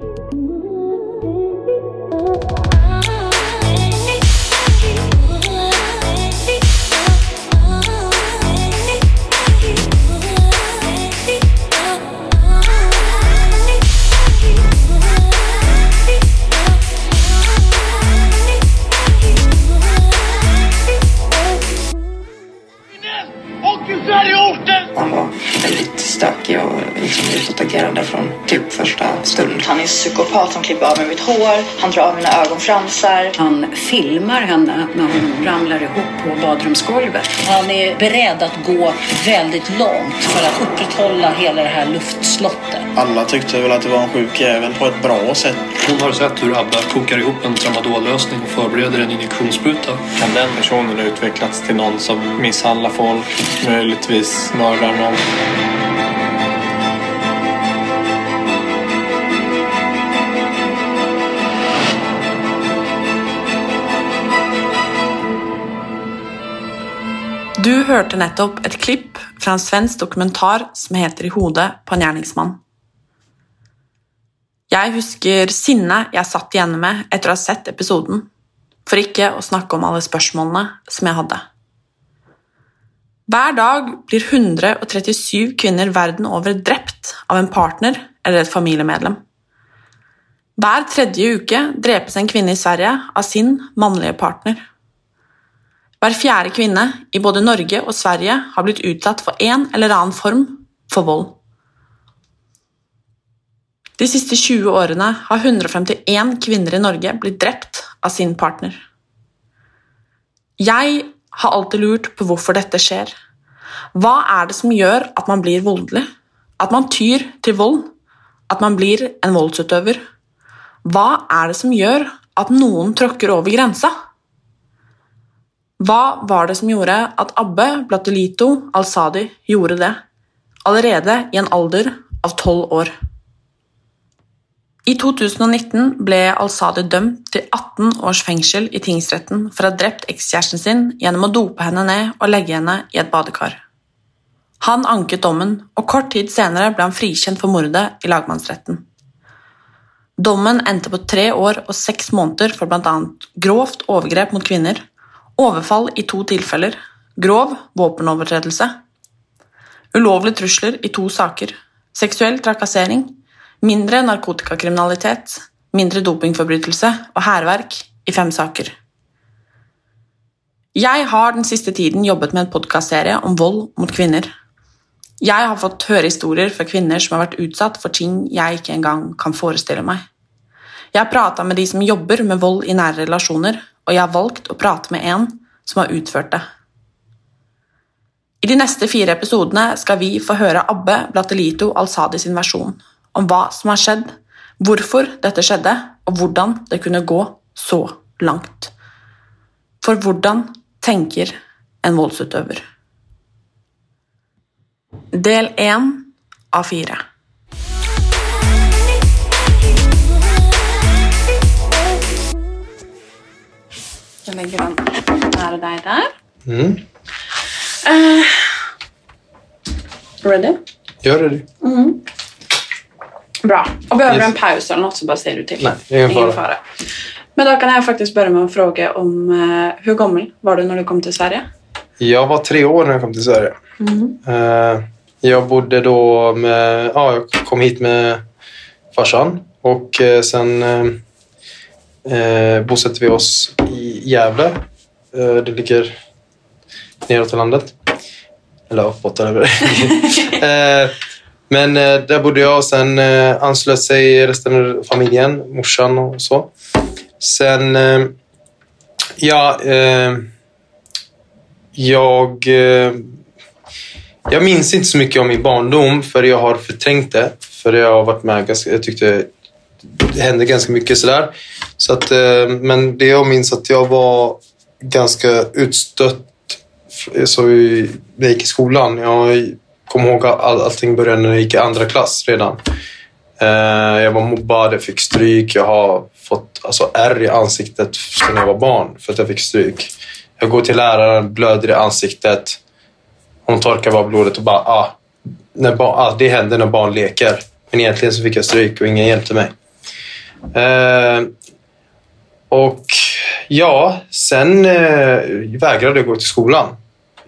Och psykopat som klipper av mig mitt hår. Han drar av mina ögonfransar. Han filmar henne när hon ramlar ihop på badrumsgolvet. Han är beredd att gå väldigt långt för att upprätthålla hela det här luftslottet. Alla tyckte väl att det var en sjuk jävel på ett bra sätt. Hon har sett hur Abba kokar ihop en tramadollösning och förbereder en injektionsspruta. Kan den personen ha utvecklats till någon som misshandlar folk, möjligtvis mördar någon? Du hørte nettopp et klipp fra en svensk dokumentar som heter I hodet på en gjerningsmann. Jeg husker sinnet jeg satt igjen med etter å ha sett episoden, for ikke å snakke om alle spørsmålene som jeg hadde. Hver dag blir 137 kvinner verden over drept av en partner eller et familiemedlem. Hver tredje uke drepes en kvinne i Sverige av sin mannlige partner. Var fjärde kvinna i både Norge och Sverige har blivit utsatt för en eller annan form för våld. De siste 20 årene har 151 kvinner i Norge blitt drept av sin partner. Jeg har alltid lurt på hvorfor dette skjer. Hva er det som gjør at man blir voldelig? At man tyr til vold? At man blir en voldsutøver? Hva er det som gjør at noen tråkker over grensa? Vad var det som gjorde att Abbe Blattelito Al-Sadi gjorde det, allerede i en alder av tolv år? I 2019 ble Al-Sadi dømt til 18 års fengsel i tingsretten for å ha drept ekskjæresten sin gjennom å dope henne ned og legge henne i et badekar. Han anket dommen, og kort tid senere ble han frikjent for mordet i lagmannsretten. Dommen endte på tre år og seks måneder for bl.a. grovt overgrep mot kvinner, overfall i to tilfeller, grov våpenovertredelse, ulovlige trusler i to saker, seksuell trakassering, mindre narkotikakriminalitet, mindre dopingforbrytelse og hærverk i fem saker. Jeg har den siste tiden jobbet med en podkastserie om vold mot kvinner. Jeg har fått høre historier fra kvinner som har vært utsatt for ting jeg ikke engang kan forestille meg. Jeg har prata med de som jobber med vold i nære relasjoner, og jeg har valgt å prate med en som har utført det. I de neste fire episodene skal vi få høre Abbe Blattelito Al-Sadi sin versjon om hva som har skjedd, hvorfor dette skjedde, og hvordan det kunne gå så langt. For hvordan tenker en voldsutøver? Del én av fire. Jeg legger den nære deg der. Mm. Eh, ready? Gör det. Bra. Och behöver du Yes. en paus eller något så bara säger du till. Nej, ingen fara. Men då kan jag faktiskt börja med att fråga om eh, hur gammal var du när du kom till Sverige? Jag var tre år när jag kom till Sverige. Eh, Jag bodde då med... Ja, jag kom hit med farsan och sen eh, bosatte vi oss i Gävle. Eh, Det ligger neråt i landet. Eller uppåt eller vad det är. Eh, Men eh, där bodde jag och sen eh, anslöt sig resten av familjen, morsan och så. Sen... eh, Ja, eh, jag... Eh, jag minns inte så mycket om min barndom för jag har förträngt det. För jag har varit med ganska... Jag tyckte det hände ganska mycket sådär. Så att, eh, men det jag minns att jag var ganska utstött så i- när jag gick i skolan. Jag kommer ihåg att all, allting började när jag gick i andra klass redan. Eh, jag var mobbad, jag fick stryk. Jag har fått alltså, ärr i ansiktet sedan jag var barn för att jag fick stryk. Jag går till läraren, blöder i ansiktet. Hon torkar bara blodet och bara ah, när ba- ah, det händer när barn leker. Men egentligen så fick jag stryk och ingen hjälpte mig. Eh, och ja, sen eh, vägrade jag gå till skolan.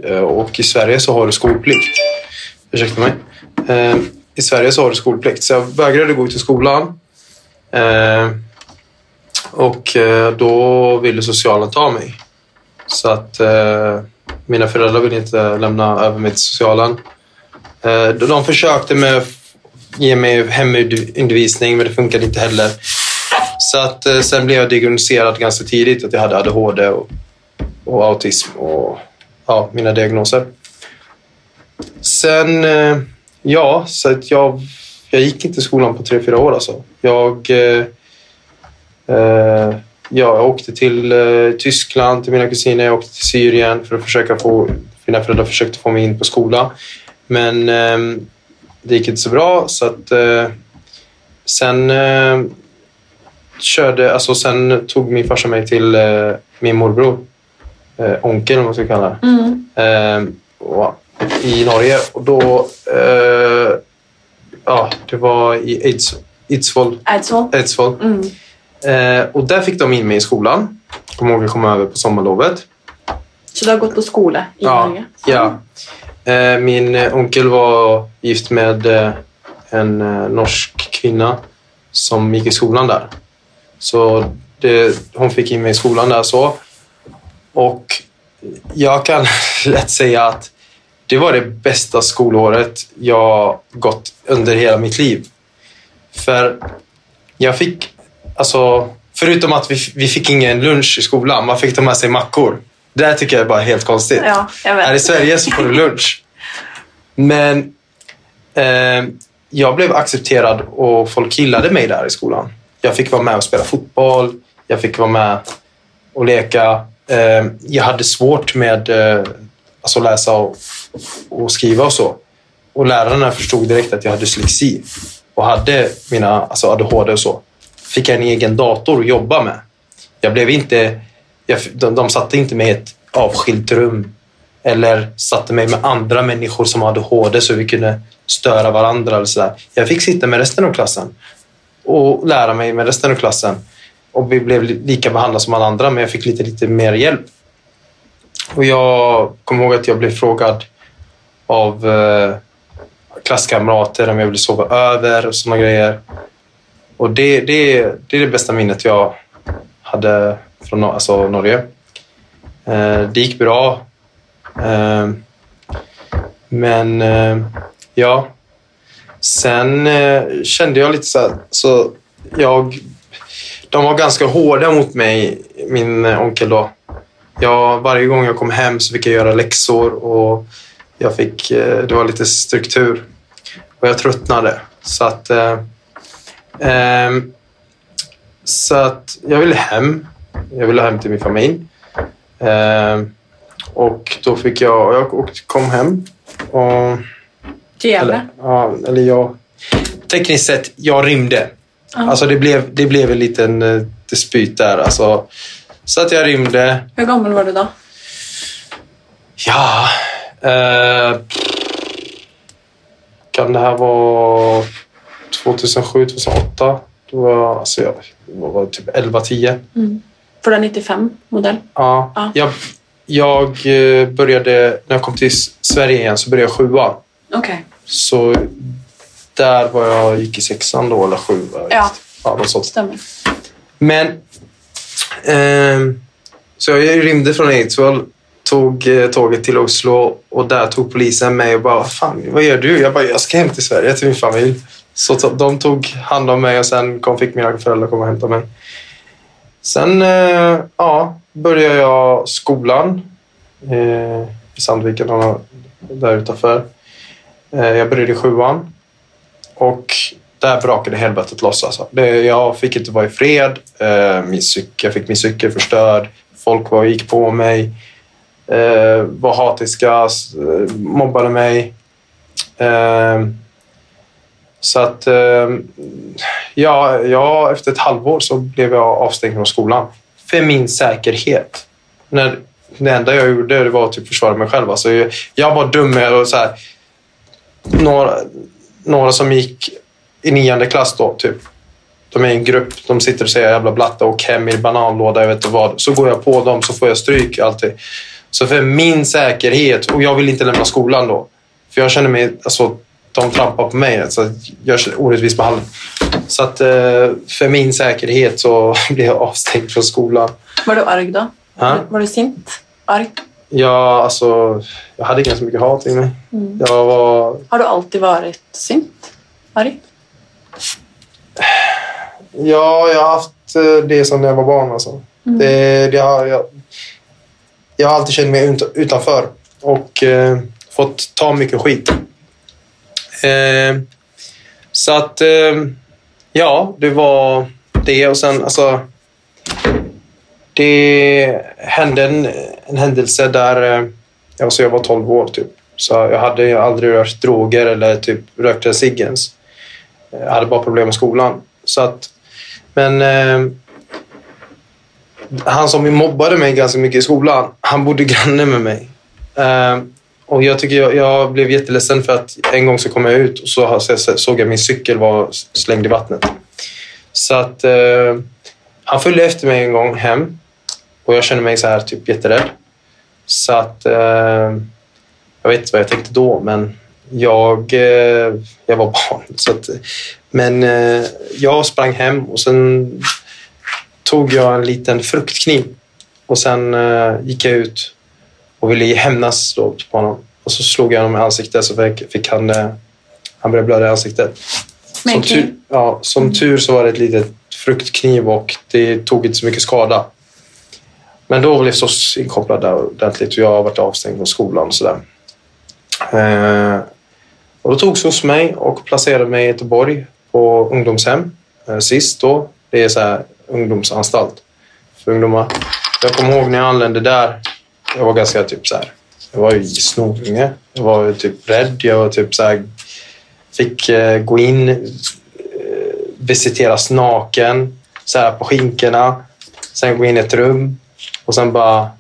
Eh, och i Sverige så har du skolplikt. Ursäkta mig. Eh, I Sverige så har du skolplikt. Så jag vägrade gå till skolan. Eh, och eh, då ville socialen ta mig. Så att eh, mina föräldrar ville inte lämna över mig till socialen. Eh, de försökte med att ge mig hemundervisning men det funkade inte heller. Så att eh, sen blev jag diagnostiserad ganska tidigt att jag hade ADHD och, och autism och ja, mina diagnoser. Sen, eh, ja, så att jag, jag gick inte i skolan på tre, fyra år alltså. Jag, eh, eh jag åkte till eh, Tyskland till mina kusiner, jag åkte till Syrien för att försöka få, mina föräldrar försökte få mig in på skola. Men eh, det gick inte så bra så att eh, sen eh, körde, alltså sen tog min farsa mig till eh, min morbror, eh, onkel om man ska kalla det, eh, och, i Norge. Och då, eh, ja, det var i Eids, Eidsvoll. Eidsvoll. Eidsvoll. Mm. Eh, och där fick de in mig i skolan. Kommer ihåg jag kom över på sommarlovet. Så du har gått på skola i Ja, Norge? ja. Eh, min onkel var gift med en norsk kvinna som gick i skolan där. Så det, hon fick in mig i skolan där så. Och jag kan lätt säga att det var det bästa skolåret jag gått under hela mitt liv. För jag fick, alltså, förutom att vi, vi fick ingen lunch i skolan, man fick ta med sig mackor. Det här tycker jag är bara helt konstigt. Ja, jag vet. Här i Sverige så får du lunch. Men eh, jag blev accepterad och folk gillade mig där i skolan. Jag fick vara med och spela fotboll. Jag fick vara med och leka. Eh, jag hade svårt med att alltså läsa och, och skriva och så. Och lärarna förstod direkt att jag hade dyslexi och hade mina alltså ADHD och så. Fick jag en egen dator att jobba med. Jag blev inte... Jag, de, de satte inte mig i ett avskilt rum eller satte mig med andra människor som hade ADHD så vi kunde störa varandra. Eller så där. Jag fick sitta med resten av klassen och lära mig med resten av klassen. Och vi blev lika behandlade som alla andra, men jag fick lite, lite mer hjälp. Och jag kommer ihåg att jag blev frågad av eh, klasskamrater om jag ville sova över och sådana grejer. Och det, det, det är det bästa minnet jag hade från alltså Norge. Eh, det gick bra. Eh, men eh, ja, sen eh, kände jag lite så här, så jag, de var ganska hårda mot mig, min eh, onkel då. Jag, varje gång jag kom hem så fick jag göra läxor och jag fick, eh, det var lite struktur. Och jag tröttnade. Så att, eh, ehm, så att jag ville hem. Jag ville hem till min familj. Ehm, och då fick jag, jag kom hem. Och, eller, ja, eller jag... Tekniskt sett, jag rymde. Alltså det blev, det blev en liten eh, dispyt där. Alltså, så att jag rymde. Hur gammal var du då? Ja... Eh, kan det här vara 2007, 2008? Då var jag, alltså jag var typ 11-10. För du är 95 modell? Ja. Ja. Jag, jag eh, började, när jag kom till Sverige igen så började jag sjuan. Okej. Så där var jag, gick i sexan då, eller sju. Ja. ja något sånt. Stämmer. Men... ehm, så jag rymde från Eidsvoll, tog eh, tåget till Oslo och där tog polisen mig och bara "Vad fan, vad gör du? Jag bara, jag ska hem till Sverige till min familj. Så de tog hand om mig och sen kom, fick mina föräldrar komma och hämta mig. Sen eh, ja, började jag skolan eh, i Sandviken, där utanför. Eh, jag började i sjuan och där brakade helvetet loss. Alltså. Jag fick inte vara i fred. Eh, min cykel, jag fick min cykel förstörd. Folk var, gick på mig. Eh, var hatiska. Mobbade mig. Så att... Ja, ja, efter ett halvår så blev jag avstängd från skolan. För min säkerhet. När, det enda jag gjorde det var att typ försvara mig själv. Alltså, jag, var dum och så här, några, några som gick i nionde klass då, typ. de är i en grupp, de sitter och säger jävla blatta och hem i bananlåda, jag vet inte vad. Så går jag på dem så får jag stryk alltid. Så för min säkerhet, och jag vill inte lämna skolan då. För jag känner mig, alltså de trampar på mig. Alltså, jag känner orättvis behandling. Så att eh, för min säkerhet så blir jag avstängd från skolan. Var du arg då? Ja. Var du sint? Arg? Jag, alltså, jag hade ganska mycket hat i mig. Jag var... Har du alltid varit sint? Arg? Ja, jag har haft eh, det som när jag var barn. Alltså. Det, det har, jag, jag har alltid känt mig ut- utanför och eh, fått ta mycket skit. Eh, så att, eh, ja, det var det. Och sen, alltså, det hände en, en händelse där eh, alltså jag var 12 år typ. Så jag hade aldrig rört droger eller typ rökte cigg ens. Jag hade bara problem med skolan. Så att, men eh, han som mobbade mig ganska mycket i skolan, han bodde granne med mig. Eh, och jag, tycker jag, jag blev jätteledsen för att en gång så kom jag ut och så, så såg jag min cykel var slängd i vattnet. Så att eh, han följde efter mig en gång hem och jag kände mig så här typ jätterädd. Så att eh, jag vet inte vad jag tänkte då, men jag, eh, jag var barn. Så att, men eh, jag sprang hem och sen tog jag en liten fruktkniv och sen eh, gick jag ut och ville hämnas då på honom. Och så slog jag honom i ansiktet så fick, fick han, eh, han började blöda i ansiktet. Som tur, ja, som tur så var det ett litet fruktkniv och det tog inte så mycket skada. Men då blev SOS inkopplad där ordentligt och jag har varit avstängd från skolan och sådär. Eh, och då tog SOS mig och placerade mig i Göteborg på ungdomshem eh, sist då. Det är så här ungdomsanstalt för ungdomar. Jag kommer ihåg när jag anlände där. Jag var ganska typ så här. Jag var ju snorunge. Jag var typ rädd. Jag var typ så här. Fick eh, gå in, eh, visiteras naken, så här på skinkorna. Sen gå in i ett rum och sen bara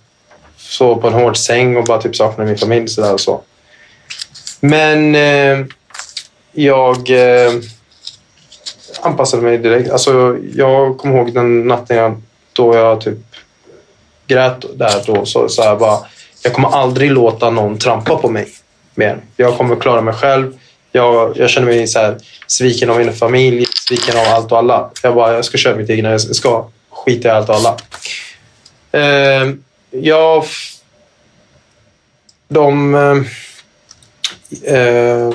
sova på en hård säng och bara typ sakna min familj så där och så. Men eh, jag eh, anpassade mig direkt. Alltså, jag kommer ihåg den natten jag, då jag typ grät där då. Så, så här bara, jag kommer aldrig låta någon trampa på mig mer. Jag kommer klara mig själv. Jag, jag känner mig så här, sviken av min familj, sviken av allt och alla. Jag bara, jag ska köra mitt egna. Jag ska skita i allt och alla. Eh, jag... De... Eh, eh,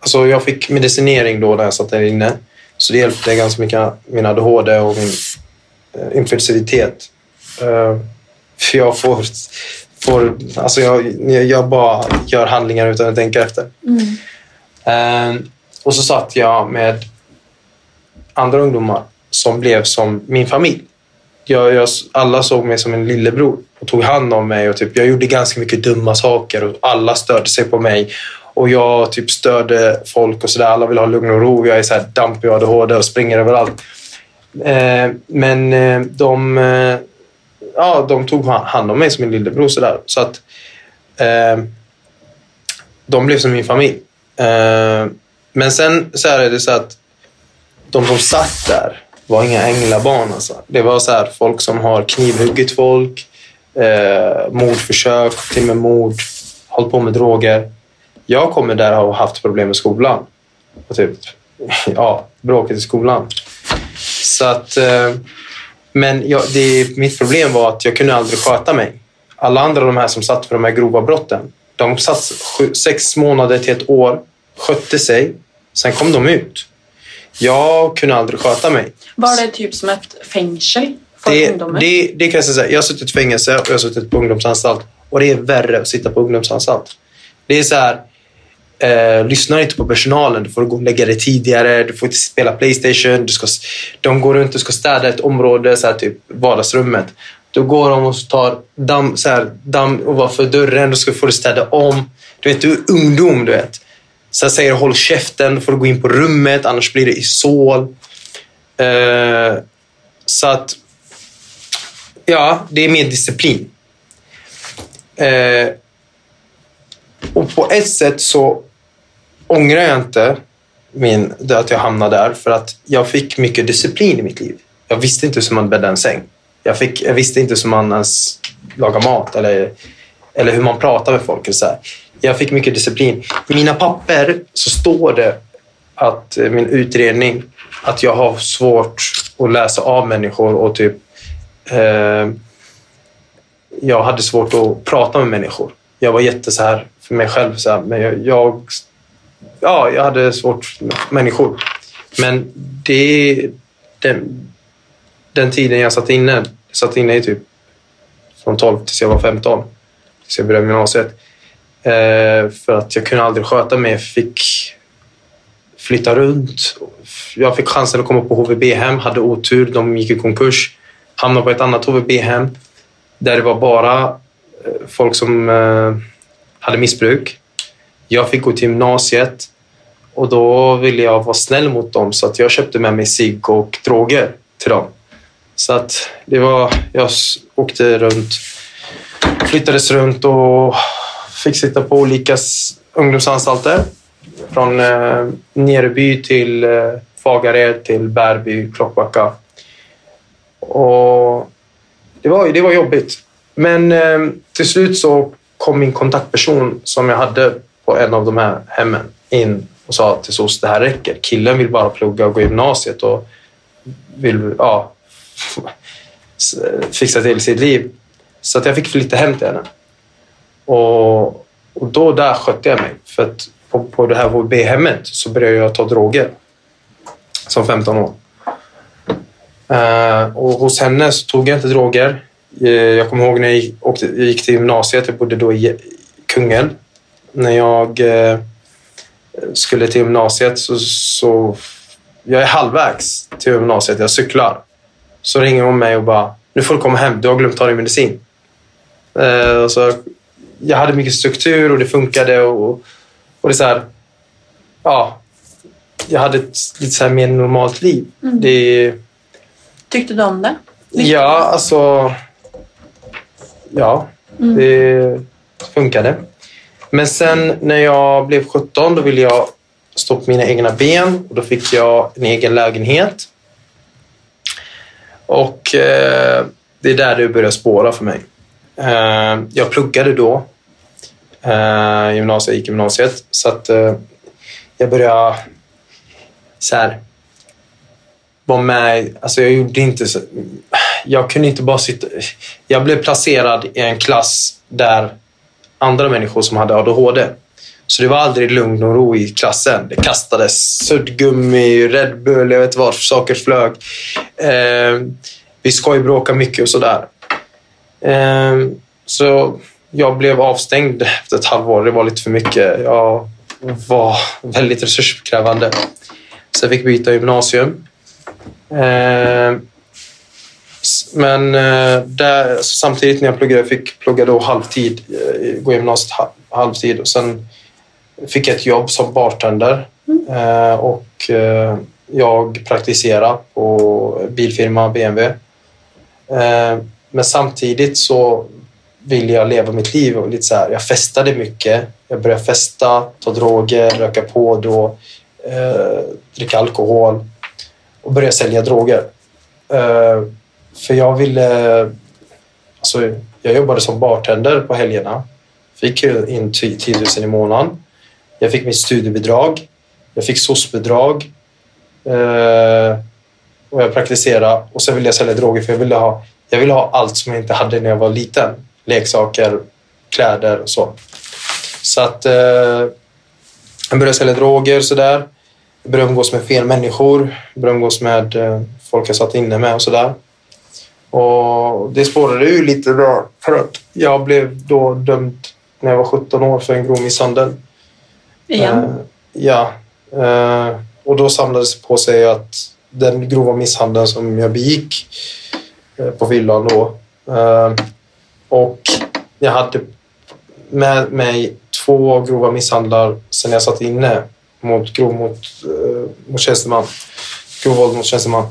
alltså jag fick medicinering då när jag satt där inne. Så det hjälpte ganska mycket min ADHD och min eh, impulsivitet. Eh, för jag får... får alltså jag, jag bara gör handlingar utan att tänka efter. Eh, och så satt jag med andra ungdomar som blev som min familj. Jag, jag, alla såg mig som en lillebror och tog hand om mig. Och typ, jag gjorde ganska mycket dumma saker och alla störde sig på mig. Och jag typ störde folk och sådär. Alla vill ha lugn och ro. Jag är så här dampig och ADHD och springer överallt. Eh, men eh, de, eh, ja, de tog hand om mig som en lillebror. Så, där. så att eh, de blev som min familj. Eh, men sen så är det så att de som satt där var inga änglabarn. Alltså. Det var så här, folk som har knivhuggit folk, eh, mordförsök, till och med mord, hållit på med droger. Jag kommer där har haft problem med skolan. Och typ, ja, bråket i skolan. Så att, eh, men jag, det, mitt problem var att jag kunde aldrig sköta mig. Alla andra de här som satt för de här grova brotten, de satt sju, sex månader till ett år, skötte sig, sen kom de ut. Jag kunde aldrig sköta mig. Var det typ som ett fängsel för Det, ungdomar? det, det kan jag säga. Jag har suttit i fängelse och jag har suttit på ungdomsanstalt. Och det är värre att sitta på ungdomsanstalt. Det är så här, eh, lyssna inte på personalen. Du får gå och lägga dig tidigare. Du får inte spela Playstation. Du ska, de går runt och ska städa ett område, så här, typ vardagsrummet. Då går de och tar damm, så här, damm ovanför dörren. Då ska, får du städa om. Du vet, du är ungdom, du vet. Sen säger håll käften, då får du gå in på rummet, annars blir det isol. Eh, så att, ja, det är mer disciplin. Eh, och på ett sätt så ångrar jag inte min, att jag hamnade där. För att jag fick mycket disciplin i mitt liv. Jag visste inte hur man bäddade en säng. Jag, fick, jag visste inte hur man ens lagar mat eller, eller hur man pratar med folk. Eller så här. Jag fick mycket disciplin. I mina papper så står det att eh, min utredning att jag har svårt att läsa av människor och typ eh, jag hade svårt att prata med människor. Jag var jätte så här för mig själv. Så här, men jag, jag, ja, jag hade svårt med människor. Men det den, den tiden jag satt inne, jag satt inne i typ från 12 tills jag var 15. Tills jag började gymnasiet. Eh, för att jag kunde aldrig sköta mig. Jag fick flytta runt. Jag fick chansen att komma på HVB-hem, hade otur. De gick i konkurs. Hamnade på ett annat HVB-hem där det var bara eh, folk som eh, hade missbruk. Jag fick gå till gymnasiet och då ville jag vara snäll mot dem så att jag köpte med mig cigg och droger till dem. Så att det var, jag åkte runt, flyttades runt och fick sitta på olika ungdomsanstalter. Från eh, Nereby till eh, Fagared till Bärby, Klockbacka. Och det var, det var jobbigt. Men eh, till slut så kom min kontaktperson som jag hade på en av de här hemmen in och sa till SOS, det här räcker. Killen vill bara plugga och gå gymnasiet och vill ja, fixa till sitt liv. Så att jag fick flytta hem till henne. Och, och då där skötte jag mig. För att på, på det här HVB-hemmet så började jag ta droger som 15 år. Uh, och hos henne så tog jag inte droger. Uh, jag kommer ihåg när jag gick, åkte, jag gick till gymnasiet. Jag bodde då i Kungälv. När jag uh, skulle till gymnasiet så, så... Jag är halvvägs till gymnasiet. Jag cyklar. Så ringer hon mig och bara “Nu får du komma hem. Du har glömt ta din medicin”. Eh, så jag hade mycket struktur och det funkade. Och, och det är så här, ja, jag hade ett lite så här mer normalt liv. Mm. Det, Tyckte du om det? ja, alltså... Ja, Mm. det funkade. Men sen när jag blev 17 då ville jag stå på mina egna ben och då fick jag en egen lägenhet. Och eh, det är där det började spåra för mig. Eh, jag pluggade då eh, gymnasiet, gick gymnasiet. Så att eh, jag började så här, vara med. Alltså jag gjorde inte så, Jag kunde inte bara sitta. Jag blev placerad i en klass där andra människor som hade ADHD. Så det var aldrig lugn och ro i klassen. Det kastades suddgummi, Red Bull, jag vet inte vad, saker flög. Eh, vi skojbråkade mycket och sådär. Eh, så jag blev avstängd efter ett halvår. Det var lite för mycket. Jag var väldigt resurskrävande. Så jag fick byta gymnasium. Eh, men eh, där, samtidigt när jag pluggade, jag fick plugga då halvtid, eh, gå gymnasiet halvtid och sen fick jag ett jobb som bartender eh, och eh, jag praktiserade på bilfirma BMW. Ehm, men samtidigt så ville jag leva mitt liv och lite så här, jag festade mycket. Jag började festa, ta droger, röka på då, eh, dricka alkohol och började sälja droger. Eh, för jag ville... Alltså, jag jobbade som bartender på helgerna. Fick in 10 000 i månaden. Jag fick mitt studiebidrag. Jag fick SOS-bidrag. Eh, och jag praktiserade. Och sen ville jag sälja droger för jag ville ha, jag ville ha allt som jag inte hade när jag var liten. Leksaker, kläder och så. Så att eh, jag började sälja droger sådär. Jag började umgås med fel människor. Jag började umgås med eh, folk jag satt inne med och sådär. Och det spårade ju lite bra för att jag blev då dömd när jag var 17 år för en grov misshandel. Igen? Eh, ja. Eh, och då samlades det på sig att den grova misshandeln som jag begick Eh, på villan då. Ehm, och jag hade typ med mig två grova misshandlar sen jag satt inne mot grov mot, eh, mot tjänsteman. Grov våld mot tjänsteman.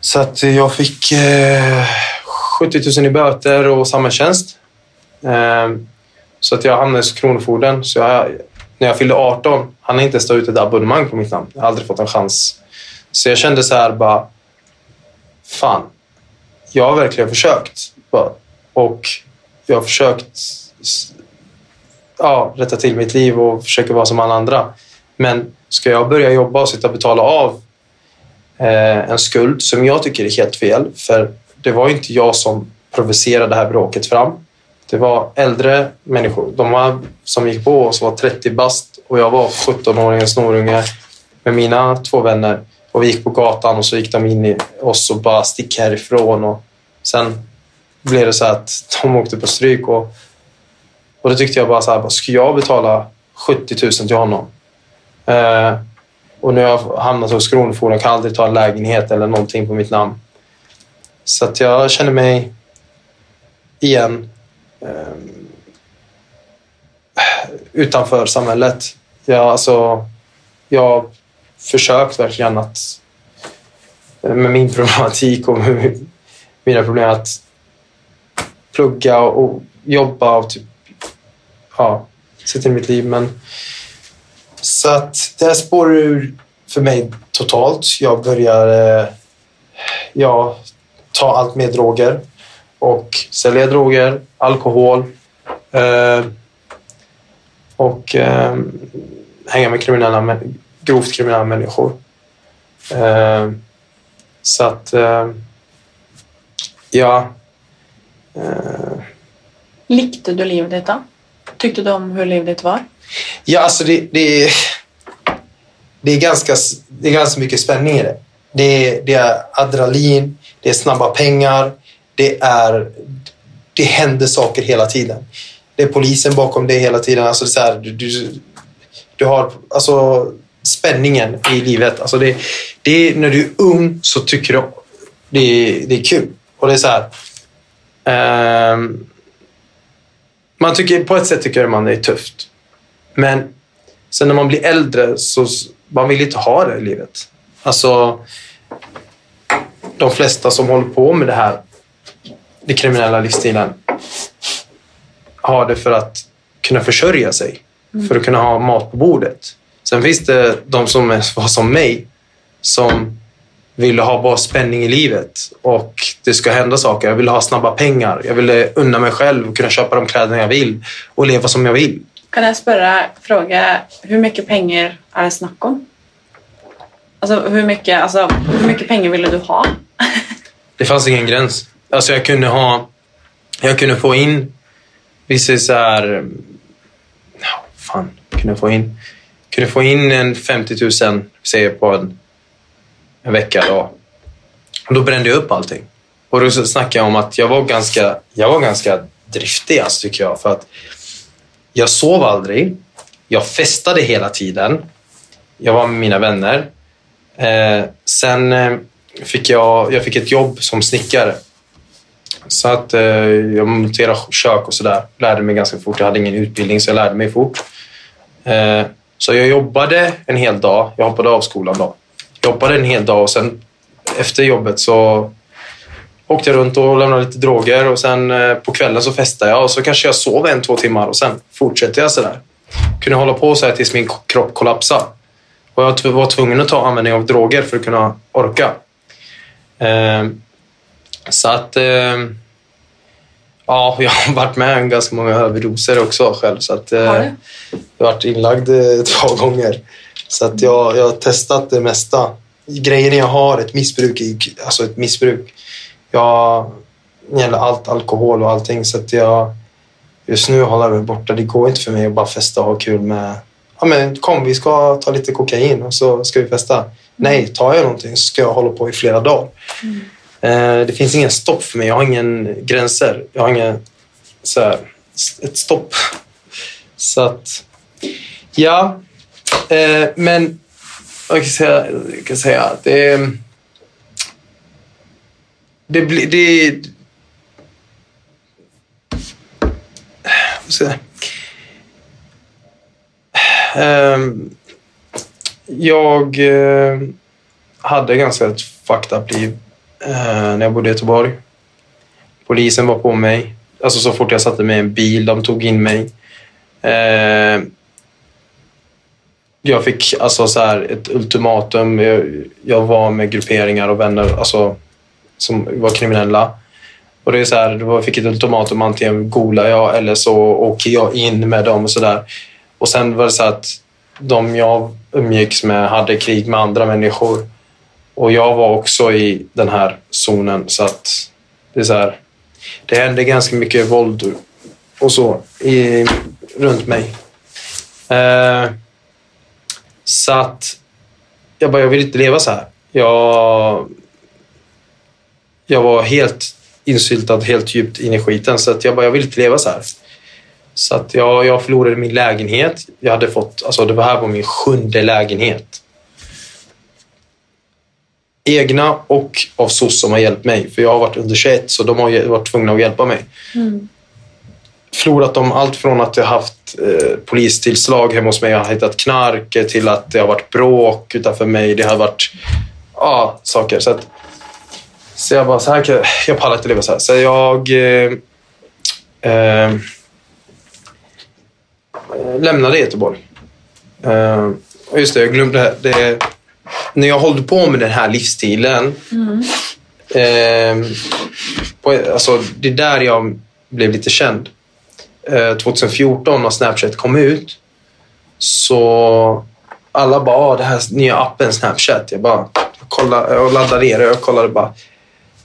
Så att jag fick eh, 70 000 i böter och samhällstjänst. Ehm, så att jag hamnade hos Kronofogden. Så jag, när jag fyllde 18, han har inte ens ut ett abonnemang på mitt namn. Jag har aldrig fått en chans. Så jag kände så här bara, fan, jag har verkligen försökt. Och jag har försökt ja, rätta till mitt liv och försöka vara som alla andra. Men ska jag börja jobba och sitta och betala av eh, en skuld som jag tycker är helt fel, för det var inte jag som provocerade det här bråket fram. Det var äldre människor. De var, som gick på oss var 30 bast och jag var 17-åringen, snorunge med mina två vänner. Och vi gick på gatan och så gick de in i oss och bara stick härifrån. Och sen blev det så att de åkte på stryk. Och, och då tyckte jag bara så här, ska jag betala 70 000 till honom? Eh, och nu har jag hamnat hos Kronofogden, kan aldrig ta en lägenhet eller någonting på mitt namn. Så att jag känner mig igen eh, utanför samhället. Jag, alltså, jag försökt verkligen att med min problematik och mina problem att plugga och, jobba och typ, ja, se till mitt liv. Men, så att det här spårar ur för mig totalt. Jag börjar eh, ja, ta allt mer droger och sälja droger, alkohol eh, och eh, hänga med kriminella, grovt kriminella människor. Eh, så att, eh, ja. Eh, Likte du livet da? Tyckte du om hur livet var? Ja, alltså det, det, är, det, är ganska, det är ganska mycket spänning i det. Det är, det är adrenalin, det är snabba pengar, det, är, det händer saker hela tiden. Det är polisen bakom det hela tiden. Alltså så här, du, du, du har alltså, spänningen i livet. Alltså det, det är, när du är ung så tycker du det är, det är kul. Och det är så här... ehm, man tycker, på ett sätt tycker man det är tufft. Men sen när man blir äldre så man vill inte ha det i livet. Alltså, de flesta som håller på med det här, den kriminella livsstilen, har det för att kunna försörja sig. För att kunna ha mat på bordet. Sen finns det de som var som mig, som ville ha bara spänning i livet och det ska hända saker. Jag ville ha snabba pengar. Jag ville unna mig själv och kunna köpa de kläder jag vill och leva som jag vill. Kan jeg spørre, fråge, hur mycket pengar är det snack om? Alltså hur mycket, alltså, hur mycket pengar ville du ha? Det fanns ingen gräns. Alltså jag kunde ha... Jag kunde få in... Vi säger så här... Fan. Kunde jag få in... Kunde få in en 50 000, säger på en, en vecka då. Och då brände jag upp allting. Och då snackade jag om att jag var ganska, jag var ganska driftig alltså, tycker jag. För att jag sov aldrig. Jag festade hela tiden. Jag var med mina vänner. Eh, sen eh, fick jag, jag fick ett jobb som snickare. Så att eh, jag monterade kök och sådär. Lärde mig ganska fort. Jag hade ingen utbildning så jag lärde mig fort. Eh, så jag jobbade en hel dag. Jag hoppade av skolan då. Jobbade en hel dag och sen efter jobbet så åkte jag runt och lämnade lite droger och sen eh, på kvällen så festade jag och så kanske jag sov en, två timmar och sen fortsatte jag sådär. Kunde hålla på så här tills min kropp kollapsade. Och jag var tvungen att ta användning av droger för att kunna orka. Eh, så att... Eh, ja, jag har varit med om ganska många överdoser också själv. Så att, Har du? Jag har varit inlagd eh, två gånger. Så att jag, jag har testat det mesta. Grejen jag har ett missbruk, i, alltså ett missbruk. Jag gäller allt, alkohol och allting. Så att jag just nu håller jag mig borta. Det går inte för mig att bara festa och ha kul med... Ja, men kom, vi ska ta lite kokain och så ska vi festa. Nej, tar jag någonting så ska jag hålla på i flera dagar. Eh, det finns ingen stopp för mig. Jag har ingen gränser. Jag har ingen så här, ett stopp. Så att, ja. Eh, men jag kan säga, jag kan säga att det... Det blir... Det, ehm, jag eh, hade ganska ett fucked up liv eh, när jag bodde i Göteborg. Polisen var på mig. Alltså så fort jag satte mig i en bil, de tog in mig. Ehm, jag fick alltså så här ett ultimatum. Jag, jag var med grupperingar och vänner alltså, som var kriminella. Och det är så här, jag fick ett ultimatum. Antingen golar jag eller så åker jag in med dem och sådär. Och sen var det så att de jag umgicks med hade krig med andra människor. Och jag var också i den här zonen. Så att det är så här. Det hände ganska mycket våld och så i, runt mig. Eh, så att jag bara, jag vill inte leva så här. Jag, jag var helt insyltad, helt djupt in i skiten. Så att jag bara, jag vill inte leva så här. Så att jag, jag förlorade min lägenhet. Jag hade fått, alltså det var här var min sjunde lägenhet. Egna och av SOS som har hjälpt mig. För jag har varit under 21 så de har varit tvungna att hjälpa mig. Mm. Förlorat dem allt från att jag haft eh, polistillslag hemma hos mig, jag har hittat knark, till att det har varit bråk utanför mig. Det har varit ja, saker. Så, att, så jag bara, så här, kan jag- jag pallar inte leva så här. Så jag eh, eh, lämnade Göteborg. Eh, och just det, jag glömde det. det. När jag hållde på med den här livsstilen. Eh, på, alltså, det är där jag blev lite känd. Eh, 2014 när Snapchat kom ut. Så alla bara, ah, det här nya appen Snapchat. Jag bara jag kollade, jag laddade ner det och jag kollade bara.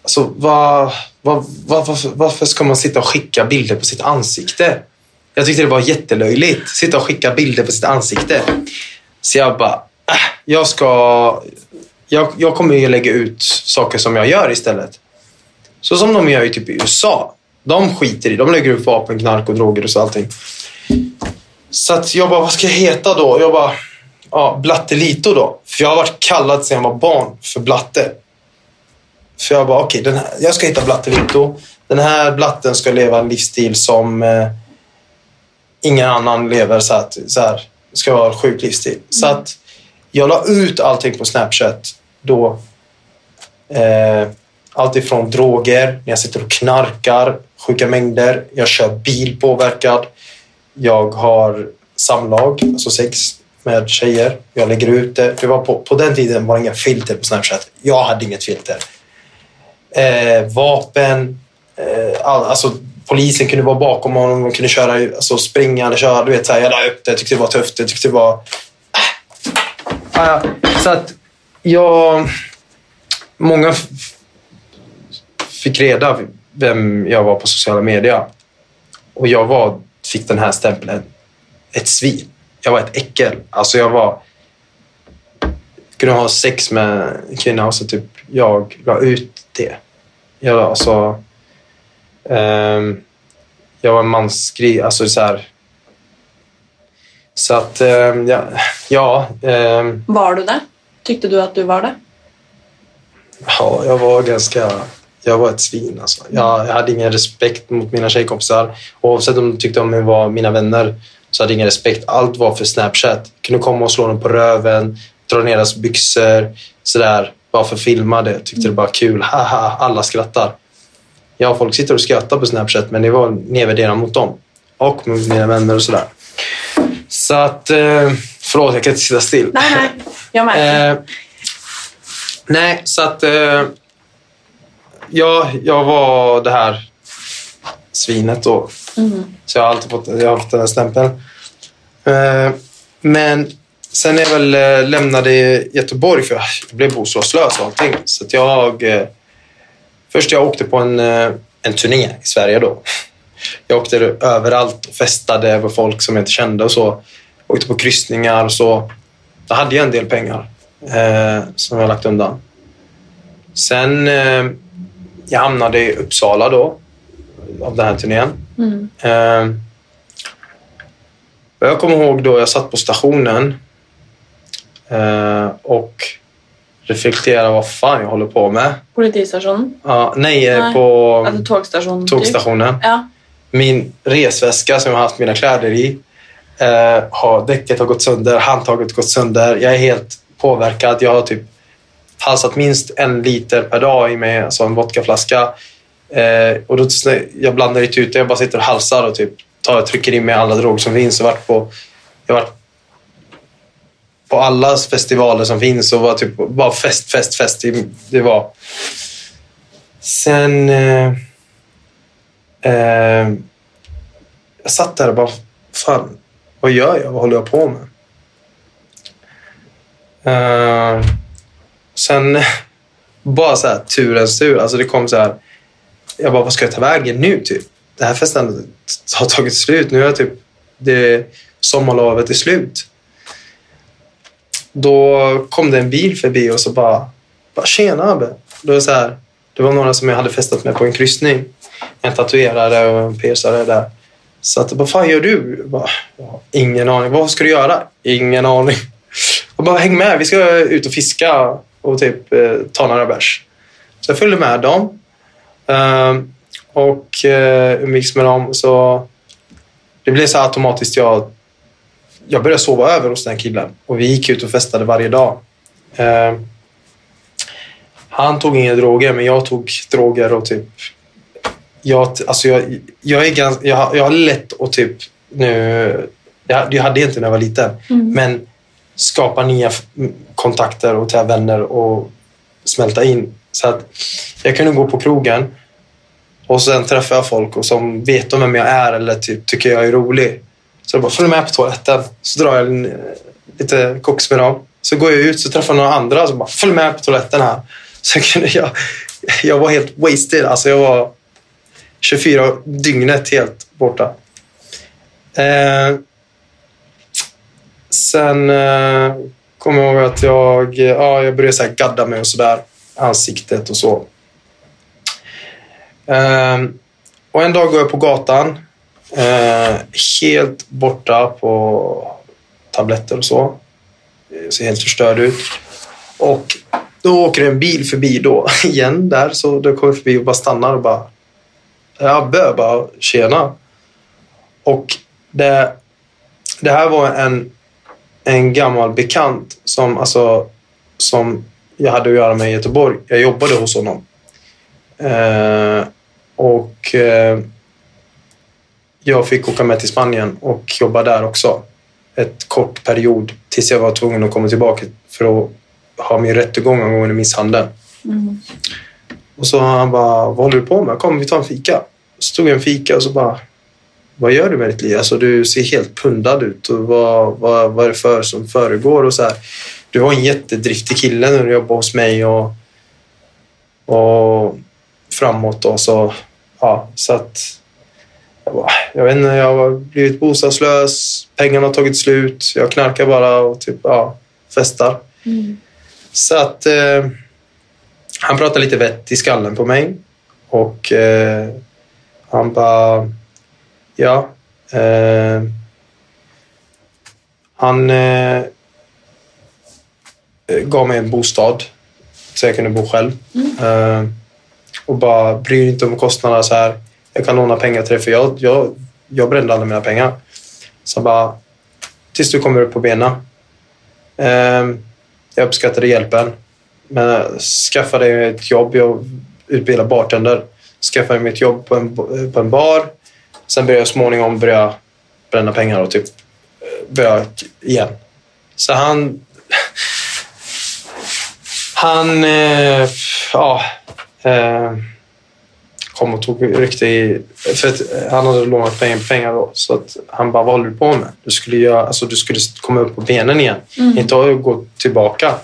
Alltså, vad, vad, vad, varför, varför ska man sitta och skicka bilder på sitt ansikte? Jag tyckte det var jättelöjligt. Sitta och skicka bilder på sitt ansikte. Så jag bara, äh, jag ska... Jag, jag kommer ju lägga ut saker som jag gör istället. Så som de gör i typ i USA. De skiter i, de lägger upp vapen, knark och droger och så allting. Så att jag bara, vad ska jag heta då? Jag bara, ja, Blattelito då. För jag har varit kallad sedan jag var barn för Blatte. För jag bara, okej, här, jag ska hitta Blattelito. Den här blatten ska leva en livsstil som eh, ingen annan lever. Så att, så här, ska vara en sjuk livsstil. Så att jag la ut allting på Snapchat då. Eh, allt ifrån droger, när jag sitter och knarkar, sjuka mängder. Jag kör bil påverkad. Jag har samlag, alltså sex med tjejer. Jag lägger ut det. det var på, på den tiden var det inga filter på Snapchat. Jag hade inget filter. Eh, vapen. Eh, all, alltså, polisen kunde vara bakom honom. De kunde köra, alltså, springa eller köra. Du vet, så här, jag la upp det. Jag tyckte det var tufft. Jag tyckte det var... Ah, ja. Så att jag... Många fick reda vem jag var på sociala medier. Och jag var, fick den här stämpeln. Ett svin. Jag var ett äckel. Alltså jag var... kunde ha sex med en kvinna och så typ jag la ut det. Jag la, alltså... ehm, jag var en mansgris. Alltså så här... Så att, ehm, ja... ja ehm, Var du det? Tyckte du att du var det? Ja, jag var ganska... Jag var ett svin alltså. Jag, jag hade ingen respekt mot mina tjejkompisar. Oavsett om de tyckte om mig var mina vänner så hade jag ingen respekt. Allt var för Snapchat. Jag kunde komma och slå dem på röven, dra ner deras byxor, sådär. Bara för att filma det. Tyckte det bara kul. Haha, alla skrattar. Ja, folk sitter och skrattar på Snapchat men det var nedvärderande mot dem. Och mot mina vänner och sådär. Så att... Eh, förlåt, jag kan inte sitta still. Nej, nej. Jag märker. Eh, nej, så att... Eh, ja, jag var det här svinet då. Så jag har alltid fått, jag har fått den här stämpeln. Eh, men sen när jag väl eh, lämnade Göteborg, för jag blev bostadslös och allting. Så jag... Eh, först jag åkte på en, en turné i Sverige då. Jag åkte överallt och festade med folk som jag inte kände och så. Åkte på kryssningar och så. Då hade jag en del pengar eh, som jag lagt undan. Sen eh, jag hamnade i Uppsala då av den här turnén. Eh, och jag kommer ihåg då jag satt på stationen eh, och reflekterade vad fan jag håller på med. Politistationen? Ja, nej, eh, Nej. på Alltså tågstationen? typ. tågstationen. Ja. Min resväska som jag har haft mina kläder i eh, har däcket har gått sönder, handtaget har gått sönder. Jag är helt påverkad. Jag har typ halsat minst en liter per dag i mig, alltså en vodkaflaska. Eh, och då, jag blandar inte ut det. Jag bara sitter och halsar och typ tar, trycker in mig alla droger som finns. Jag har varit på... Jag varit på alla festivaler som finns och var typ bara fest, fest, fest. Det- Det var. Sen... Eh, eh, jag satt där och bara, fan, vad gör jag? Vad håller jag på med? Eh, sen bara så här turens tur. Alltså det kom så här. Jag bara, vad ska jag ta vägen nu typ? Den här festen har tagit slut. Nu är typ det sommarlovet är slut. Då kom det en bil förbi och så bara, bara tjena Abbe. Det var, så här, det var några som jag hade festat med på en kryssning. En tatuerare och en piercare där. Så att, vad fan gör du? Jag bara, ingen aning. Vad ska du göra? Ingen aning. Jag bara, häng med. Vi ska ut och fiska och typ eh, ta några bärs. Så jag följde med dem. Ehm, och eh, umgicks med dem. Så det blev så automatiskt. Jag, jag började sova över hos den killen. Och vi gick ut och festade varje dag. Ehm, han tog inga droger, men jag tog droger och typ... Jag, alltså jag, jag, är ganska, jag, jag har lätt att typ nu... Jag, jag hade inte när jag var liten. Men skapa nya kontakter och ta vänner och smälta in. Så att jag kunde gå på krogen och sen träffar jag folk och som vet om vem jag är eller typ tycker jag är rolig. Så jag bara, följ med på toaletten. Så drar jag en, eh, lite koks med dem. Så går jag ut så träffar några andra som bara, följ med på toaletten här. Så kunde jag, jag var helt wasted. Alltså jag var 24 dygnet helt borta. Eh, sen eh, kommer jag ihåg att jag, ja, jag började så här gadda mig och sådär. Ansiktet och så. Eh, och en dag går jag på gatan. Eh, helt borta på tabletter och så. Jag Ser helt förstörd ut. Och då åker en bil förbi då igen där. Så då kommer jag förbi och bara stannar och bara... Jag bara tjena. Och det, det här var en, en gammal bekant som, alltså, som jag hade att göra med i Göteborg. Jag jobbade hos honom. Eh, och eh, jag fick åka med till Spanien och jobba där också. Ett kort period tills jag var tvungen att komma tillbaka för att ha min rättegång angående misshandeln. Och så han bara, vad håller du på med? Kom, vi tar en fika. Så tog jag en fika och så bara, vad gör du med ditt liv? Alltså, du ser helt pundad ut. Och vad, vad, vad är det för som föregår? Och så här. Du var en jättedriftig kille när du jobbade hos mig och, och framåt. Och så, ja, så att, jag, bara, jag vet inte, jag har blivit bostadslös. Pengarna har tagit slut. Jag knarkar bara och typ, ja, festar. Så att eh, han pratade lite vett i skallen på mig. Och eh, han bara, ja. Eh, han eh, gav mig en bostad så jag kunde bo själv. Eh, och bara, bry dig inte om kostnaderna så här. Jag kan låna pengar till dig för jag, jag, jag brände alla mina pengar. Så bara, tills du kommer upp på benen. Eh, jag uppskattade hjälpen. Men skaffa dig ett jobb. Jag utbildar bartender. Skaffa mig ett jobb på en, på en bar. Sen började jag småningom börja bränna pengar och typ eh, börja igen. Så han... Han... Eh, ja... Eh, kom och tog ryckte i... För att han hade lånat pengar, pengar då. Så att han bara, vad håller du på med? Du skulle, göra, alltså, du skulle komma upp på benen igen. Inte att gå tillbaka.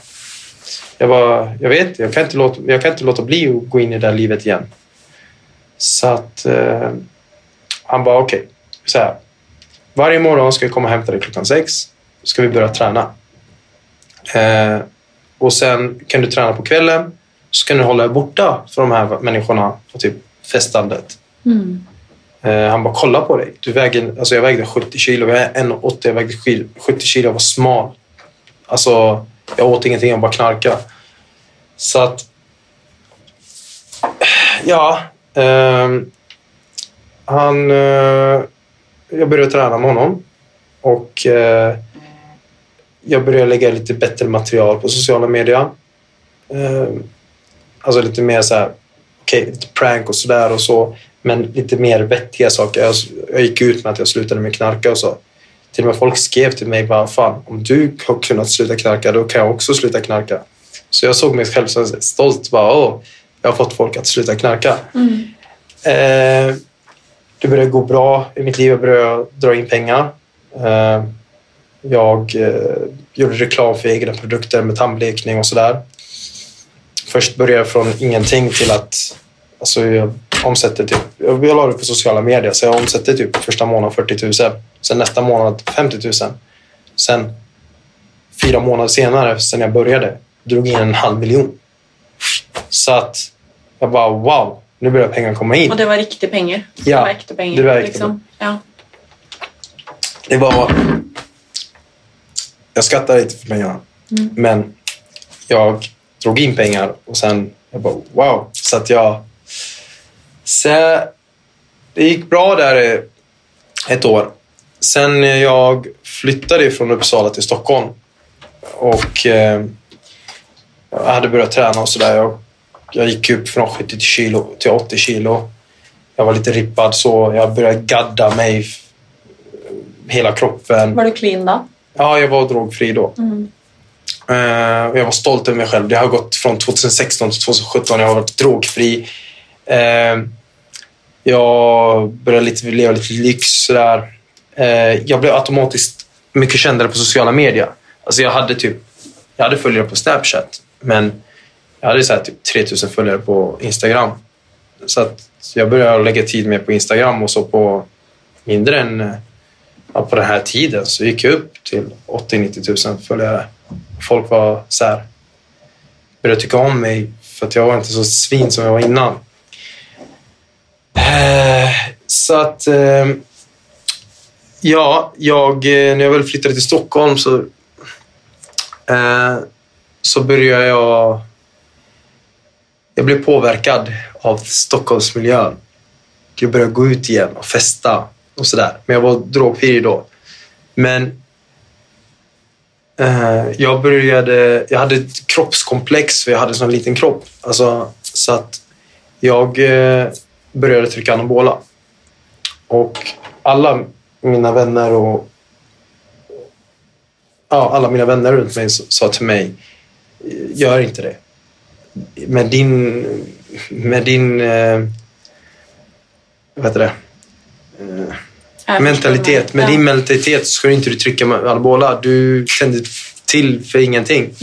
Jag bara, jag vet, jag kan inte låta, jag kan inte låta bli att gå in i det här livet igen. Så att eh, han bara, okej. Så här. Varje morgon ska jag komma och hämta dig klockan sex. Ska vi börja träna. Eh, och sen kan du träna på kvällen. Så kan du hålla dig borta från de här människorna och typ festandet. Eh, han bara, kolla på dig. Du väger, alltså jag vägde 70 kilo. Jag är 1,80. Jag vägde sk- 70 kilo. Jag var smal. Alltså, jag åt ingenting. Jag bara knarkade. Så att... Ja. ehm, han... eh, jag började träna med honom. Och eh, jag började lägga lite bättre material på sociala medier. Ehm, alltså lite mer så här... Okej, lite prank och sådär och så. Men lite mer vettiga saker. Jag, jag gick ut med att jag slutade med knarka och så. till och med folk skrev till mig bara, fan om du har kunnat sluta knarka då kan jag också sluta knarka. Så jag såg mig själv som stolt. Bara, Åh, jag har fått folk att sluta knarka. Eh, det började gå bra i mitt liv. Jag började dra in pengar. Eh, jag eh, gjorde reklam för egna produkter med tandblekning och sådär. Först började jag från ingenting till att alltså jag omsätter typ, jag la det på sociala medier så jag omsätter typ första månaden 40 000. Sen nästa månad 50 000. Sen fyra månader senare, sen jag började, drog in en halv miljon. Så att jag bara wow, nu börjar pengarna komma in. Och det var riktiga pengar? Ja, det var äkta pengar? det var äkta liksom. ja. Det var... Jag skrattar lite för pengarna. Men jag drog in pengar och sen jag bara wow. Så att jag... Så det gick bra där ett år. Sen jag flyttade från Uppsala till Stockholm och eh, jag hade börjat träna och sådär. Jag, jag gick upp från 70 kilo till 80 kilo. Jag var lite rippad så jag började gadda mig hela kroppen. Var du clean då? Ja, jag var drogfri då. Eh, och jag var stolt över mig själv. Det har gått från 2016 till 2017. Jag har varit drogfri. Eh, jag började lite, leva lite lyx. Sådär. Eh, jag blev automatiskt mycket kändare på sociala medier. Alltså jag hade typ jag hade följare på Snapchat, men jag hade så här typ 3000 följare på Instagram. Så att jag började lägga tid mer på Instagram och så på mindre än ja, på den här tiden så gick jag upp till 80-90 000 följare. Folk var så här, började tycka om mig för att jag var inte så svin som jag var innan. Eh, så att... Eh, ja, jag, eh, när jag väl flyttade till Stockholm så, så började jag... Jag blev påverkad av Stockholmsmiljön. Jag började gå ut igen och festa och sådär. Men jag var drogfri då. Men eh, jag började... Jag hade ett kroppskomplex för jag hade en sån liten kropp. Alltså, så att jag eh, började trycka anabola. Och alla mina vänner och ja, alla mina vänner runt mig sa till mig, gör inte det. Med din, med din eh, vad heter det? Eh, mentalitet. Med din mentalitet ska du inte trycka med. Du tänder till för ingenting.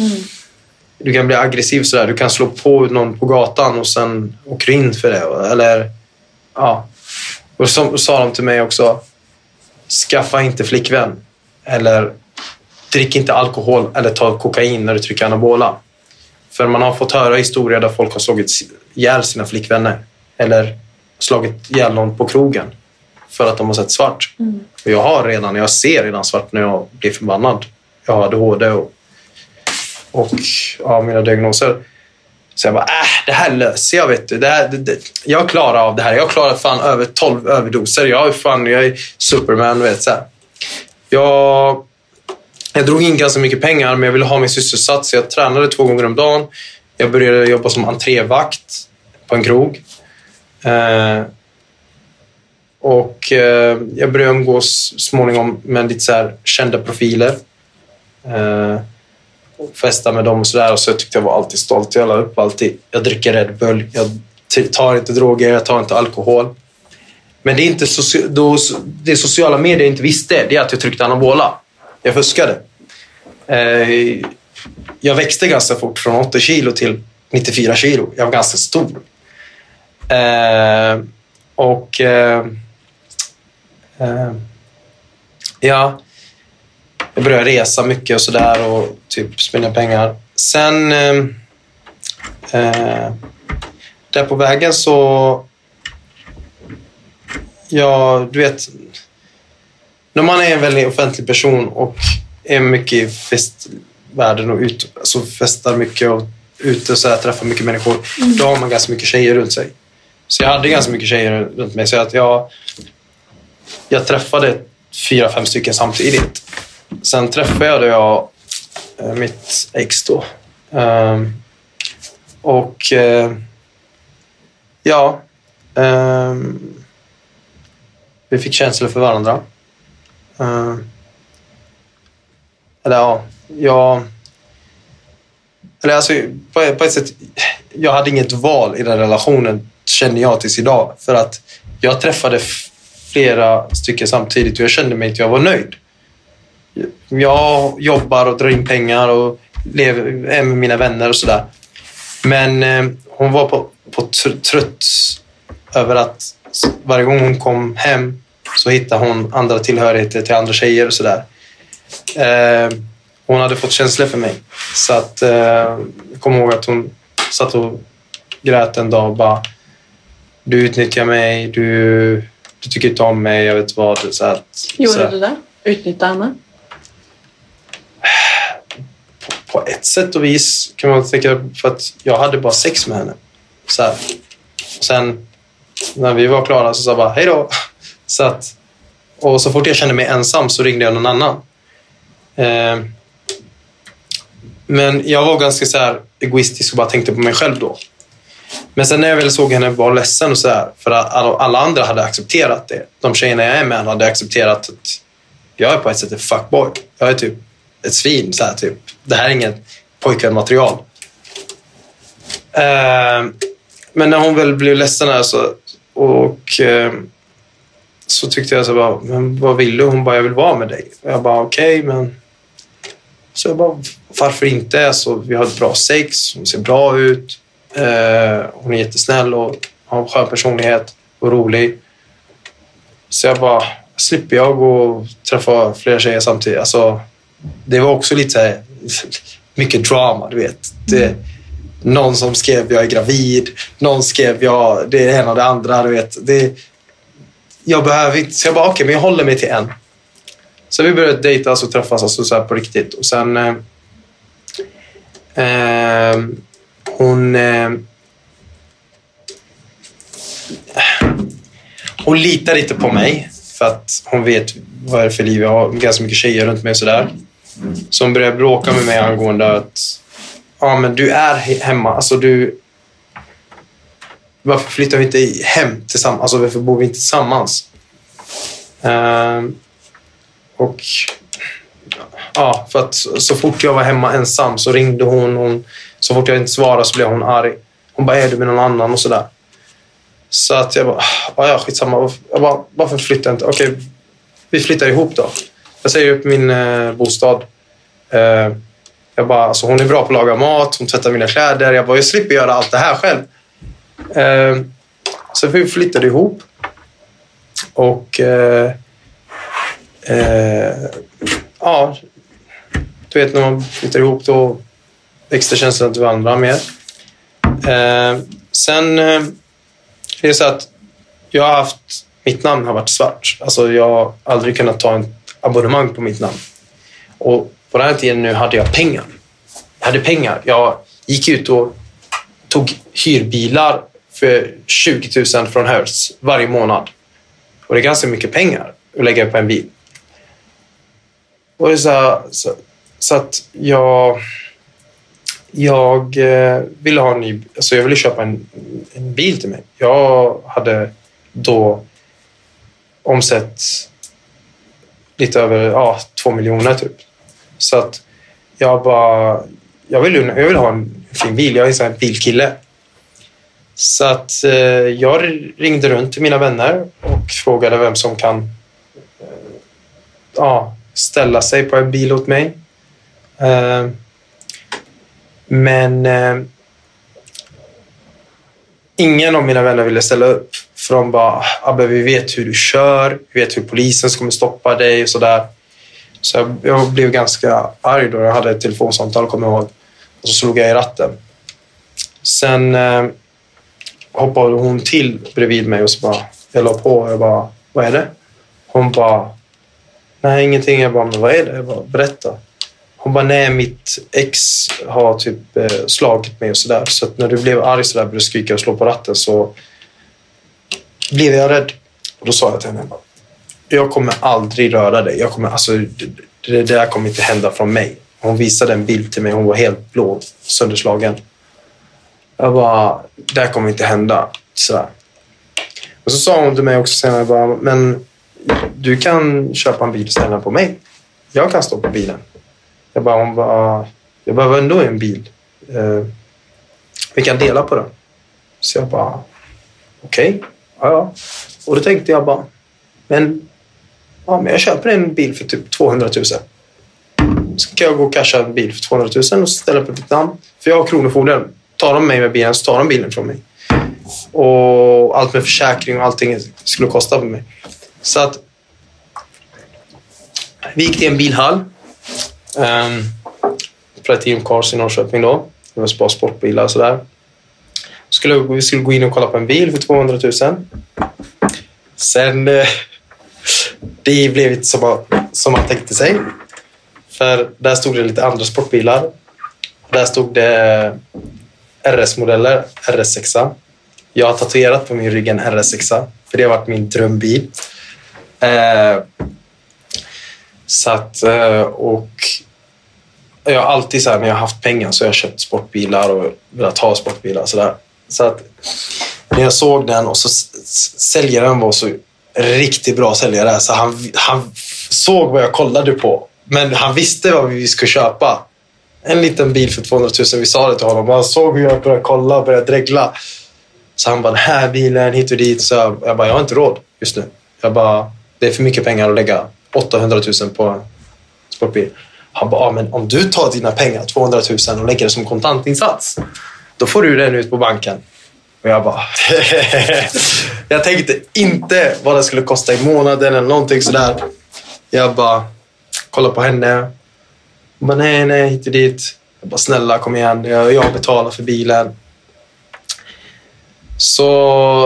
Du kan bli aggressiv sådär. Du kan slå på någon på gatan och sen åker du in för det. Eller, ja. Och så sa de till mig också, skaffa inte flickvän. Eller drick inte alkohol eller ta kokain när du trycker anabola. För man har fått höra historier där folk har slagit ihjäl sina flickvänner. Eller slagit ihjäl någon på krogen. För att de har sett svart. Och jag har redan, jag ser redan svart när jag blir förbannad. Jag har ADHD och, och ja, mina diagnoser. Så jag bara, äh, det här löser jag. Vet du. Det här, det, det, jag klarar av det här. Jag klarar fan över 12 överdoser. Jag är, fan, jag är Superman. Vet, så här. Jag, jag drog in ganska mycket pengar, men jag ville ha mig sysselsatt. Så jag tränade två gånger om dagen. Jag började jobba som entrévakt på en krog. Eh, och eh, jag började umgås småningom med lite så här kända profiler. Eh, och festa med dem och sådär. Och så tyckte jag var alltid stolt. Jag la upp alltid. Jag dricker Red Bull. Jag tar inte droger. Jag tar inte alkohol. Men det, är inte soci- då, det sociala medier inte visste, det är att jag tryckte anabola. Jag fuskade. Eh, jag växte ganska fort från 80 kilo till 94 kilo. Jag var ganska stor. Eh, och... Eh, eh, ja, jag började resa mycket och sådär och typ spendera pengar. Sen... Eh, eh, där på vägen så... Ja, du vet. När man är en väldigt offentlig person och är mycket i festvärlden och ut, alltså festar mycket och ute och så här, träffar mycket människor. Då har man ganska mycket tjejer runt sig. Så jag hade ganska mycket tjejer runt mig. Så att jag, jag träffade fyra, fem stycken samtidigt. Sen träffade jag eh, mitt ex då. Ehm, och eh, ja, ehm, vi fick känslor för varandra. Eh, eller ja, jag... Eller alltså, på, på ett sätt, jag hade inget val i den relationen, känner jag tills idag. För att jag träffade flera stycken samtidigt och jag kände mig att jag var nöjd. Jag jobbar och drar in pengar och lever, är med mina vänner och sådär. Men eh, hon var på, på tr- trött över att varje gång hon kom hem så hittade hon andra tillhörigheter till andra tjejer och sådär. Eh, hon hade fått känslor för mig. Så att, eh, jag kommer ihåg att hon satt och grät en dag och bara Du utnyttjar mig, du, du tycker inte om mig, jag vet vad. Så att, så Gjorde här. du det? Utnyttja henne? på ett sätt och vis kan man tänka för att jag hade bara sex med henne. Så här. Sen när vi var klara så sa jag bara hej då. Så att, och så fort jag kände mig ensam så ringde jag någon annan. Eh, men jag var ganska så här egoistisk och bara tänkte på mig själv då. Men sen när jag väl såg henne vara ledsen och så här, för alla, andra hade accepterat det. De tjejerna jag är med hade accepterat att jag är på ett sätt en fuckboy. Jag är typ ett svin. Så här, typ. Det här är inget pojkvänmaterial. Eh, men när hon väl blev ledsen här så, och eh, så tyckte jag så bara, men vad vill du? Hon bara, jag vill vara med dig. Jag bara, okej, men... Så jag bara, varför inte? Alltså, vi har ett bra sex, hon ser bra ut. Eh, hon är jättesnäll och har en skön personlighet och rolig. Så jag bara, slipper jag gå och träffa flera tjejer samtidigt? Alltså, det var också lite så här, mycket drama, du vet. Det, någon som skrev jag är gravid, någon skrev jag det ena och det andra, du vet. Det, jag behöver inte, så jag bara okej, men jag håller mig till en. Så vi började dejta och träffas alltså så här på riktigt. Och sen... Eh, eh, hon... Eh, hon litar lite på mig för att hon vet vad det är för liv jag har. Ganska mycket tjejer runt mig och sådär. Så hon började bråka med mig angående att ja, men du är hemma. Alltså du... Varför flyttar vi inte hem tillsammans? Alltså varför bor vi inte tillsammans? Uh, och ja, för att så så fort jag var hemma ensam så ringde hon. hon så fort jag inte svarade så blev hon arg. Hon bara, är du med någon annan och sådär. Så att jag bara, ja, ja skitsamma. Jag bara, varför flyttar jag inte? Okej, vi flyttar ihop då. Jag säger upp min eh, bostad. Eh, jag bara, alltså hon är bra på att laga mat, hon tvättar mina kläder. Jag bara, jag slipper göra allt det här själv. Eh, så vi flyttade ihop. Och eh, eh, ja, du vet när man flyttar ihop då växer känslan till varandra mer. Eh, sen eh, är det så att jag har haft, mitt namn har varit svart. Alltså jag har aldrig kunnat ta ett abonnemang på mitt namn. Och på den här tiden nu hade jag pengar. Jag hade pengar. Jag gick ut och tog hyrbilar för 20 000 från Hertz varje månad. Och det är ganska mycket pengar att lägga på en bil. Och det är så, här, så, så att jag... Jag eh, ville ha en ny... Alltså jag ville köpa en, en bil till mig. Jag hade då omsett lite över ja, två miljoner typ. Så att jag bara... Jag vill, jag vill ha en fin bil. Jag är en bilkille. Så att eh, jag ringde runt till mina vänner och frågade vem som kan eh, ja, ställa sig på en bil åt mig. Eh, men eh, ingen av mina vänner ville ställa upp. För de bara, ah, Abbe, vi vet hur du kör, vi vet hur polisen kommer stoppa dig och sådär. Så jag, jag blev ganska arg då jag hade ett telefonsamtal, kommer jag ihåg. Och så slog jag i ratten. Sen eh, hoppade hon till bredvid mig och så bara, jag la på och jag bara, vad är det? Hon bara, nej ingenting. Jag bara, men vad är det? Jag bara, berätta. Hon bara, nej mitt ex har typ eh, slagit mig och sådär. Så att när du blev arg sådär, började skrika och slå på ratten så blev jag rädd. Och då sa jag till henne, jag kommer aldrig röra dig. Jag kommer, alltså, det, det där kommer inte hända från mig. Hon visade en bild till mig. Hon var helt blå, sönderslagen. Jag bara, det här kommer inte hända. Så. Och så sa hon till mig också senare, bara, men du kan köpa en bil och ställa den på mig. Jag kan stå på bilen. Jag bara, hon bara, jag behöver ändå en bil. Eh, vi kan dela på den. Så jag bara, okej, okay, ja, ja. Och då tänkte jag bara, men, ja, men jag köper en bil för typ 200 000. Så kan jag gå och casha en bil för 200 000 och ställa på mitt namn. För jag har Kronofogden. Tar de mig med bilen så tar de bilen från mig. Och allt med försäkring och allting skulle kosta på mig. Så att vi gick till en bilhall. Ehm, um, Platinum Cars i Norrköping då. Det var bara sportbilar och sådär. Skulle, vi skulle gå in och kolla på en bil för 200 000. Sen... Eh, det blev inte som man, som man tänkte sig. För där stod det lite andra sportbilar. Där stod det RS-modeller, RS6. Jag har tatuerat på min rygg en RS6. För det har varit min drömbil. Eh, så att, eh, och jag har alltid så här, när jag har haft pengar så har jag köpt sportbilar och velat ha sportbilar. Så, där. så att när jag såg den och så säljaren var så riktigt bra säljare så han, han såg vad jag kollade på. Men han visste vad vi skulle köpa. En liten bil för 200 000. Vi sa det till honom. Han såg hur jag började kolla och började dregla. Så han bara, den här bilen hit och dit. Så jag bara, jag har inte råd just nu. Jag bara, det är för mycket pengar att lägga 800 000 på en sportbil. Han bara, ah, men om du tar dina pengar, 200 000 och lägger det som kontantinsats, då får du den ut på banken. Och jag bara... jag tänkte inte vad det skulle kosta i månaden eller någonting sådär. Jag bara kollar på henne. Hon bara, nej, nej, hit och dit. Jag bara, snälla kom igen. Jag, jag betalar för bilen. Så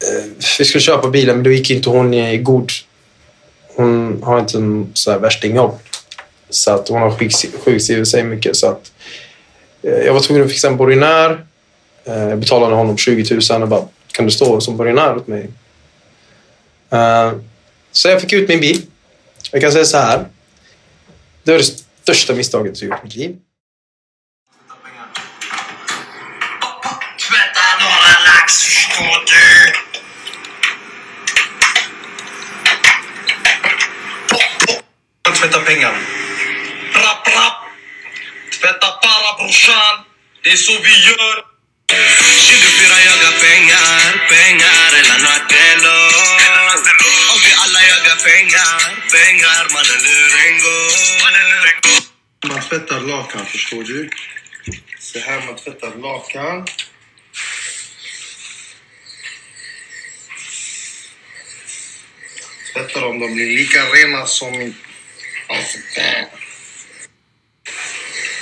eh, vi skulle köpa bilen, men då gick inte hon i god... Hon har inte en så här värstingjobb. Så att hon har sjukskrivit sig mycket. Så att, eh, jag var tvungen att fixa en borgenär. Eh, jag betalade honom 20 000 och bara, kan du stå som borgenär åt mig? Eh, så jag fick ut min bil. Jag kan säga så här. Det var det största misstaget jag gjort i mitt liv. Tvätta några lax, förstår du? Tvätta pengar. Rapp, rapp. Tvätta para brorsan. Det är så vi gör. 24 jagar pengar, pengar hela natten lång. Och vi alla jagar pengar, pengar mannen luren går. Man tvättar lakan, förstår du? Så här man tvättar lakan. Tvättar dem, de blir lika rena som. Alltså, där.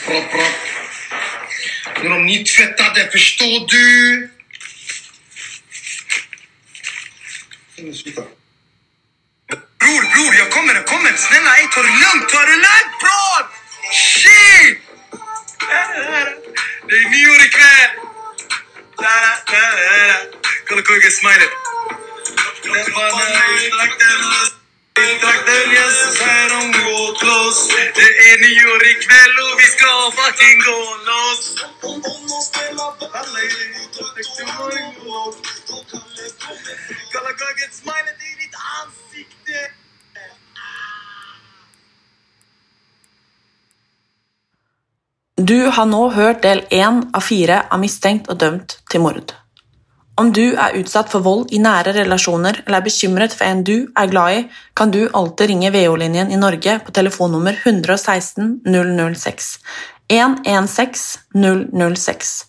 Propp, propp. Nu är de nytvättade, förstår du? Bror, bror, jag kommer, jag kommer. Snälla, ey, ta det lugnt, ta det lugnt bror! Shit! Det är nyår ikväll! Kolla kungen smilet. Trakten yes, här de går loss. Det är nyår ikväll och vi ska fucking gå loss. Kolla kungen smilet i ditt ansikte. Du har nu hört del 1 av 4 av misstänkt och dömt till mord. Om du är utsatt för våld i nära relationer eller är bekymrad för en du är glad i, kan du alltid ringa VO-linjen i Norge på telefonnummer 116 006. 116 006.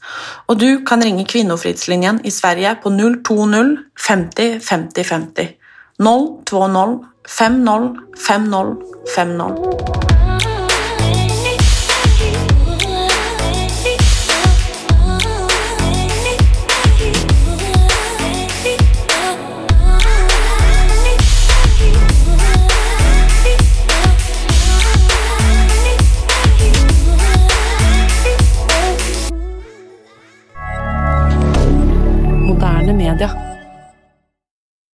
Och du kan ringa Kvinnofridslinjen i Sverige på 020 50 50 50. 020 50 50 50.